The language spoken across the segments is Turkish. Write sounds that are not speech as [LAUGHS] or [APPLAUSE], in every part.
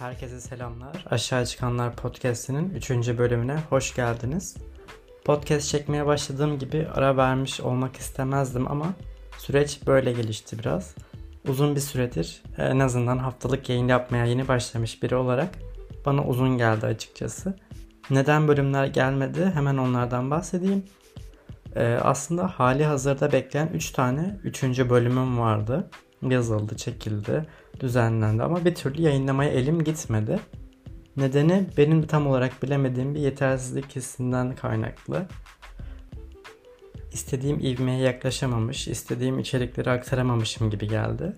Herkese selamlar. Aşağı Çıkanlar Podcast'inin 3. bölümüne hoş geldiniz. Podcast çekmeye başladığım gibi ara vermiş olmak istemezdim ama süreç böyle gelişti biraz. Uzun bir süredir en azından haftalık yayın yapmaya yeni başlamış biri olarak bana uzun geldi açıkçası. Neden bölümler gelmedi hemen onlardan bahsedeyim. Ee, aslında hali hazırda bekleyen 3 tane 3. bölümüm vardı. Yazıldı, çekildi, düzenlendi ama bir türlü yayınlamaya elim gitmedi. Nedeni benim tam olarak bilemediğim bir yetersizlik hissinden kaynaklı. İstediğim ivmeye yaklaşamamış, istediğim içerikleri aktaramamışım gibi geldi.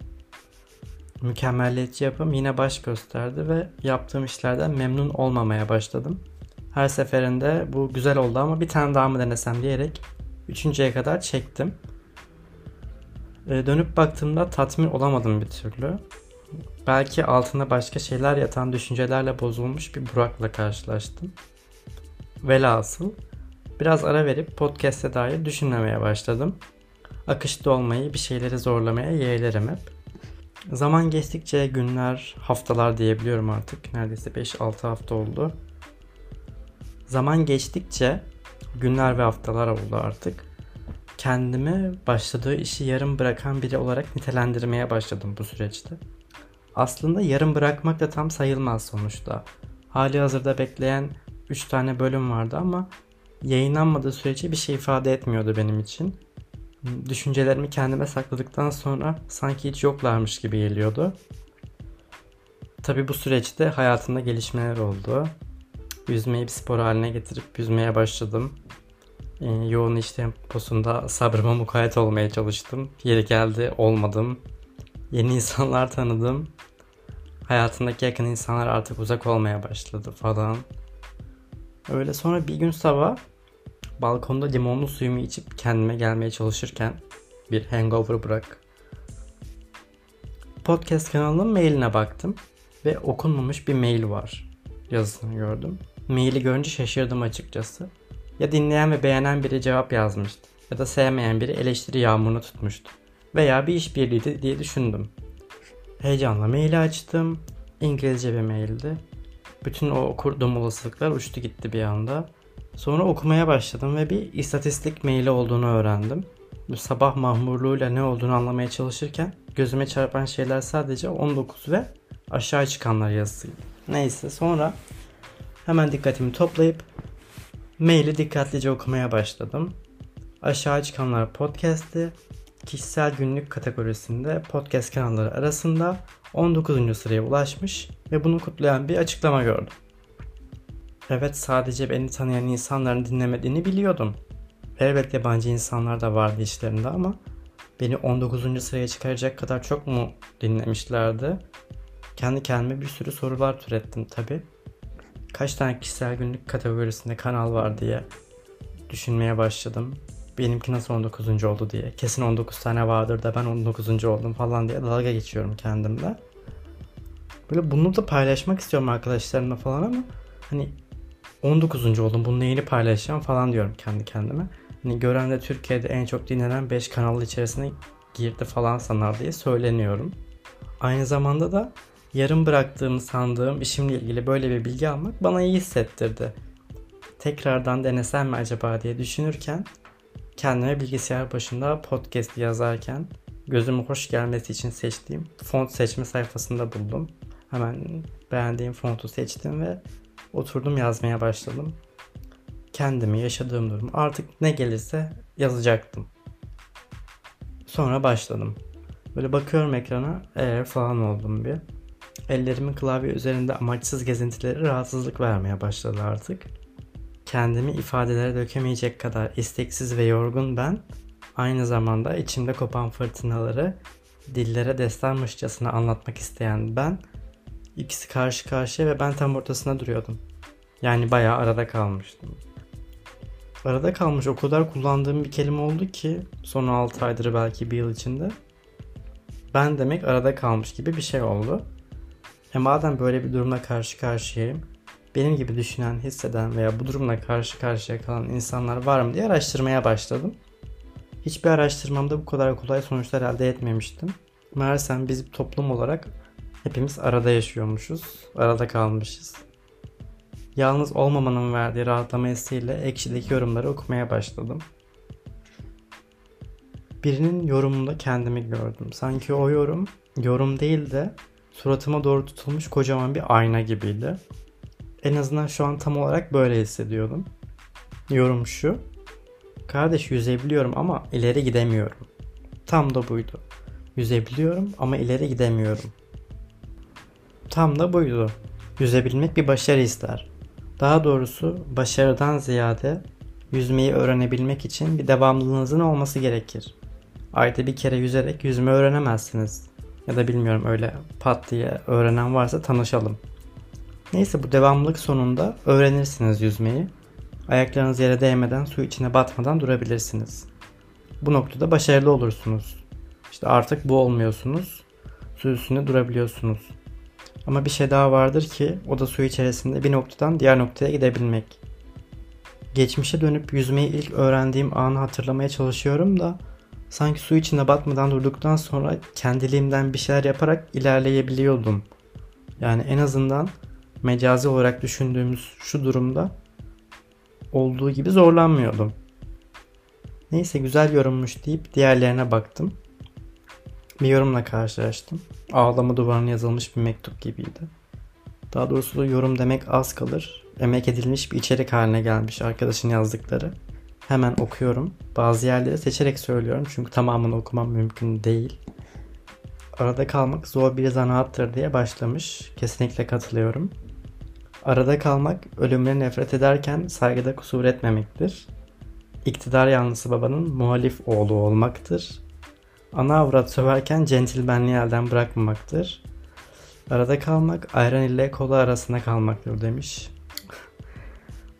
Mükemmelliyetçi yapım yine baş gösterdi ve yaptığım işlerden memnun olmamaya başladım. Her seferinde bu güzel oldu ama bir tane daha mı denesem diyerek üçüncüye kadar çektim. Ee, dönüp baktığımda tatmin olamadım bir türlü. Belki altında başka şeyler yatan düşüncelerle bozulmuş bir Burak'la karşılaştım. Velhasıl biraz ara verip podcast'e dair düşünmemeye başladım. Akışta olmayı, bir şeyleri zorlamaya yeğlerim hep. Zaman geçtikçe günler, haftalar diyebiliyorum artık. Neredeyse 5-6 hafta oldu. Zaman geçtikçe günler ve haftalar oldu artık. Kendimi başladığı işi yarım bırakan biri olarak nitelendirmeye başladım bu süreçte. Aslında yarım bırakmak da tam sayılmaz sonuçta. Hali hazırda bekleyen 3 tane bölüm vardı ama yayınlanmadığı sürece bir şey ifade etmiyordu benim için. Düşüncelerimi kendime sakladıktan sonra sanki hiç yoklarmış gibi geliyordu. Tabi bu süreçte hayatımda gelişmeler oldu. Yüzmeyi bir spor haline getirip yüzmeye başladım. Ee, yoğun iş temposunda sabrıma mukayyet olmaya çalıştım. Yeri geldi olmadım. Yeni insanlar tanıdım. Hayatındaki yakın insanlar artık uzak olmaya başladı falan. Öyle sonra bir gün sabah balkonda limonlu suyumu içip kendime gelmeye çalışırken bir hangover bırak. Podcast kanalının mailine baktım ve okunmamış bir mail var yazısını gördüm. Maili görünce şaşırdım açıkçası. Ya dinleyen ve beğenen biri cevap yazmıştı ya da sevmeyen biri eleştiri yağmurunu tutmuştu. Veya bir işbirliğiydi diye düşündüm. Heyecanla maili açtım. İngilizce bir maildi. Bütün o okurduğum olasılıklar uçtu gitti bir anda. Sonra okumaya başladım ve bir istatistik maili olduğunu öğrendim. Sabah mahmurluğuyla ne olduğunu anlamaya çalışırken gözüme çarpan şeyler sadece 19 ve aşağı çıkanlar yazısıydı. Neyse sonra hemen dikkatimi toplayıp maili dikkatlice okumaya başladım. Aşağı çıkanlar podcast'i kişisel günlük kategorisinde podcast kanalları arasında 19. sıraya ulaşmış ve bunu kutlayan bir açıklama gördüm. Evet sadece beni tanıyan insanların dinlemediğini biliyordum. Elbette yabancı insanlar da vardı işlerinde ama beni 19. sıraya çıkaracak kadar çok mu dinlemişlerdi? Kendi kendime bir sürü sorular türettim tabi. Kaç tane kişisel günlük kategorisinde kanal var diye düşünmeye başladım benimki nasıl 19. oldu diye. Kesin 19 tane vardır da ben 19. oldum falan diye dalga geçiyorum kendimle. Böyle bunu da paylaşmak istiyorum arkadaşlarımla falan ama hani 19. oldum bunu neyini paylaşacağım falan diyorum kendi kendime. Hani gören de Türkiye'de en çok dinlenen 5 kanal içerisine girdi falan sanar diye söyleniyorum. Aynı zamanda da yarım bıraktığımı sandığım işimle ilgili böyle bir bilgi almak bana iyi hissettirdi. Tekrardan denesem mi acaba diye düşünürken kendime bilgisayar başında podcast yazarken gözüme hoş gelmesi için seçtiğim font seçme sayfasında buldum. Hemen beğendiğim fontu seçtim ve oturdum yazmaya başladım. Kendimi, yaşadığım durum artık ne gelirse yazacaktım. Sonra başladım. Böyle bakıyorum ekrana eğer falan oldum bir. Ellerimin klavye üzerinde amaçsız gezintileri rahatsızlık vermeye başladı artık kendimi ifadelere dökemeyecek kadar isteksiz ve yorgun ben, aynı zamanda içimde kopan fırtınaları dillere destanmışçasına anlatmak isteyen ben, ikisi karşı karşıya ve ben tam ortasına duruyordum. Yani bayağı arada kalmıştım. Arada kalmış o kadar kullandığım bir kelime oldu ki son 6 aydır belki bir yıl içinde. Ben demek arada kalmış gibi bir şey oldu. E madem böyle bir durumla karşı karşıyayım benim gibi düşünen, hisseden veya bu durumla karşı karşıya kalan insanlar var mı diye araştırmaya başladım. Hiçbir araştırmamda bu kadar kolay sonuçlar elde etmemiştim. Meğersem biz toplum olarak Hepimiz arada yaşıyormuşuz. Arada kalmışız. Yalnız olmamanın verdiği rahatlama hissiyle ekşideki yorumları okumaya başladım. Birinin yorumunda kendimi gördüm. Sanki o yorum yorum değil de suratıma doğru tutulmuş kocaman bir ayna gibiydi. En azından şu an tam olarak böyle hissediyordum. Yorum şu. Kardeş yüzebiliyorum ama ileri gidemiyorum. Tam da buydu. Yüzebiliyorum ama ileri gidemiyorum. Tam da buydu. Yüzebilmek bir başarı ister. Daha doğrusu başarıdan ziyade yüzmeyi öğrenebilmek için bir devamlılığınızın olması gerekir. Ayda bir kere yüzerek yüzme öğrenemezsiniz. Ya da bilmiyorum öyle pat diye öğrenen varsa tanışalım. Neyse bu devamlılık sonunda öğrenirsiniz yüzmeyi. Ayaklarınız yere değmeden su içine batmadan durabilirsiniz. Bu noktada başarılı olursunuz. İşte artık bu olmuyorsunuz. Su üstünde durabiliyorsunuz. Ama bir şey daha vardır ki o da su içerisinde bir noktadan diğer noktaya gidebilmek. Geçmişe dönüp yüzmeyi ilk öğrendiğim anı hatırlamaya çalışıyorum da sanki su içinde batmadan durduktan sonra kendiliğimden bir şeyler yaparak ilerleyebiliyordum. Yani en azından mecazi olarak düşündüğümüz şu durumda olduğu gibi zorlanmıyordum. Neyse güzel yorummuş deyip diğerlerine baktım. Bir yorumla karşılaştım. Ağlama duvarına yazılmış bir mektup gibiydi. Daha doğrusu yorum demek az kalır. Emek edilmiş bir içerik haline gelmiş arkadaşın yazdıkları. Hemen okuyorum. Bazı yerleri seçerek söylüyorum çünkü tamamını okumam mümkün değil. Arada kalmak zor bir zanaattır diye başlamış. Kesinlikle katılıyorum. Arada kalmak ölümüne nefret ederken saygıda kusur etmemektir. İktidar yanlısı babanın muhalif oğlu olmaktır. Ana avrat söverken centilmenliği elden bırakmamaktır. Arada kalmak ayran ile kola arasında kalmaktır demiş. [LAUGHS]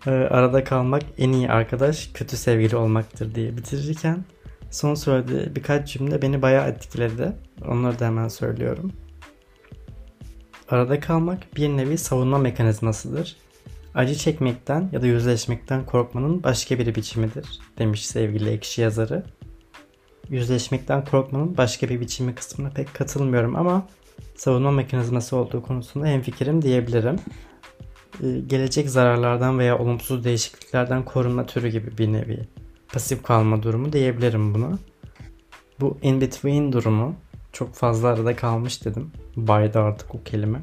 Ee, arada kalmak en iyi arkadaş kötü sevgili olmaktır diye bitirirken son söylediği birkaç cümle beni bayağı etkiledi. Onları da hemen söylüyorum. Arada kalmak bir nevi savunma mekanizmasıdır. Acı çekmekten ya da yüzleşmekten korkmanın başka bir biçimidir demiş sevgili ekşi yazarı. Yüzleşmekten korkmanın başka bir biçimi kısmına pek katılmıyorum ama savunma mekanizması olduğu konusunda hemfikirim diyebilirim. Ee, gelecek zararlardan veya olumsuz değişikliklerden korunma türü gibi bir nevi pasif kalma durumu diyebilirim buna. Bu in between durumu çok fazla arada kalmış dedim. Baydı artık o kelime.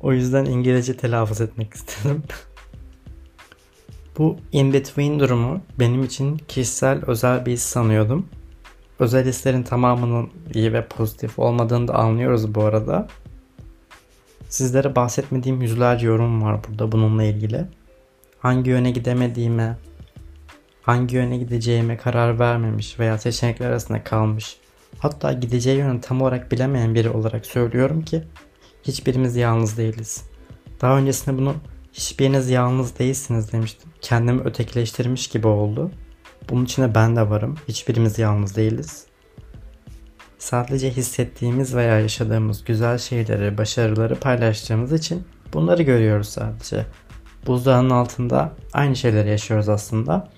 O yüzden İngilizce telaffuz etmek [LAUGHS] istedim. Bu in between durumu benim için kişisel özel bir his sanıyordum. Özel hislerin tamamının iyi ve pozitif olmadığını da anlıyoruz bu arada. Sizlere bahsetmediğim yüzlerce yorum var burada bununla ilgili. Hangi yöne gidemediğime, hangi yöne gideceğime karar vermemiş veya seçenekler arasında kalmış. Hatta gideceği yönü tam olarak bilemeyen biri olarak söylüyorum ki hiçbirimiz yalnız değiliz. Daha öncesinde bunu hiçbiriniz yalnız değilsiniz demiştim. Kendimi ötekileştirmiş gibi oldu. Bunun içinde ben de varım. Hiçbirimiz yalnız değiliz. Sadece hissettiğimiz veya yaşadığımız güzel şeyleri, başarıları paylaştığımız için bunları görüyoruz sadece. Buzdağının altında aynı şeyleri yaşıyoruz aslında.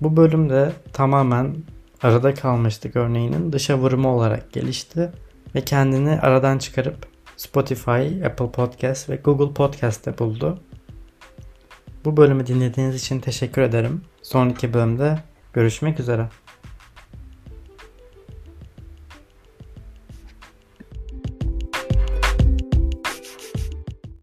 Bu bölümde tamamen arada kalmıştık örneğinin dışa vurumu olarak gelişti ve kendini aradan çıkarıp Spotify, Apple Podcast ve Google Podcast'te buldu. Bu bölümü dinlediğiniz için teşekkür ederim. Sonraki bölümde görüşmek üzere.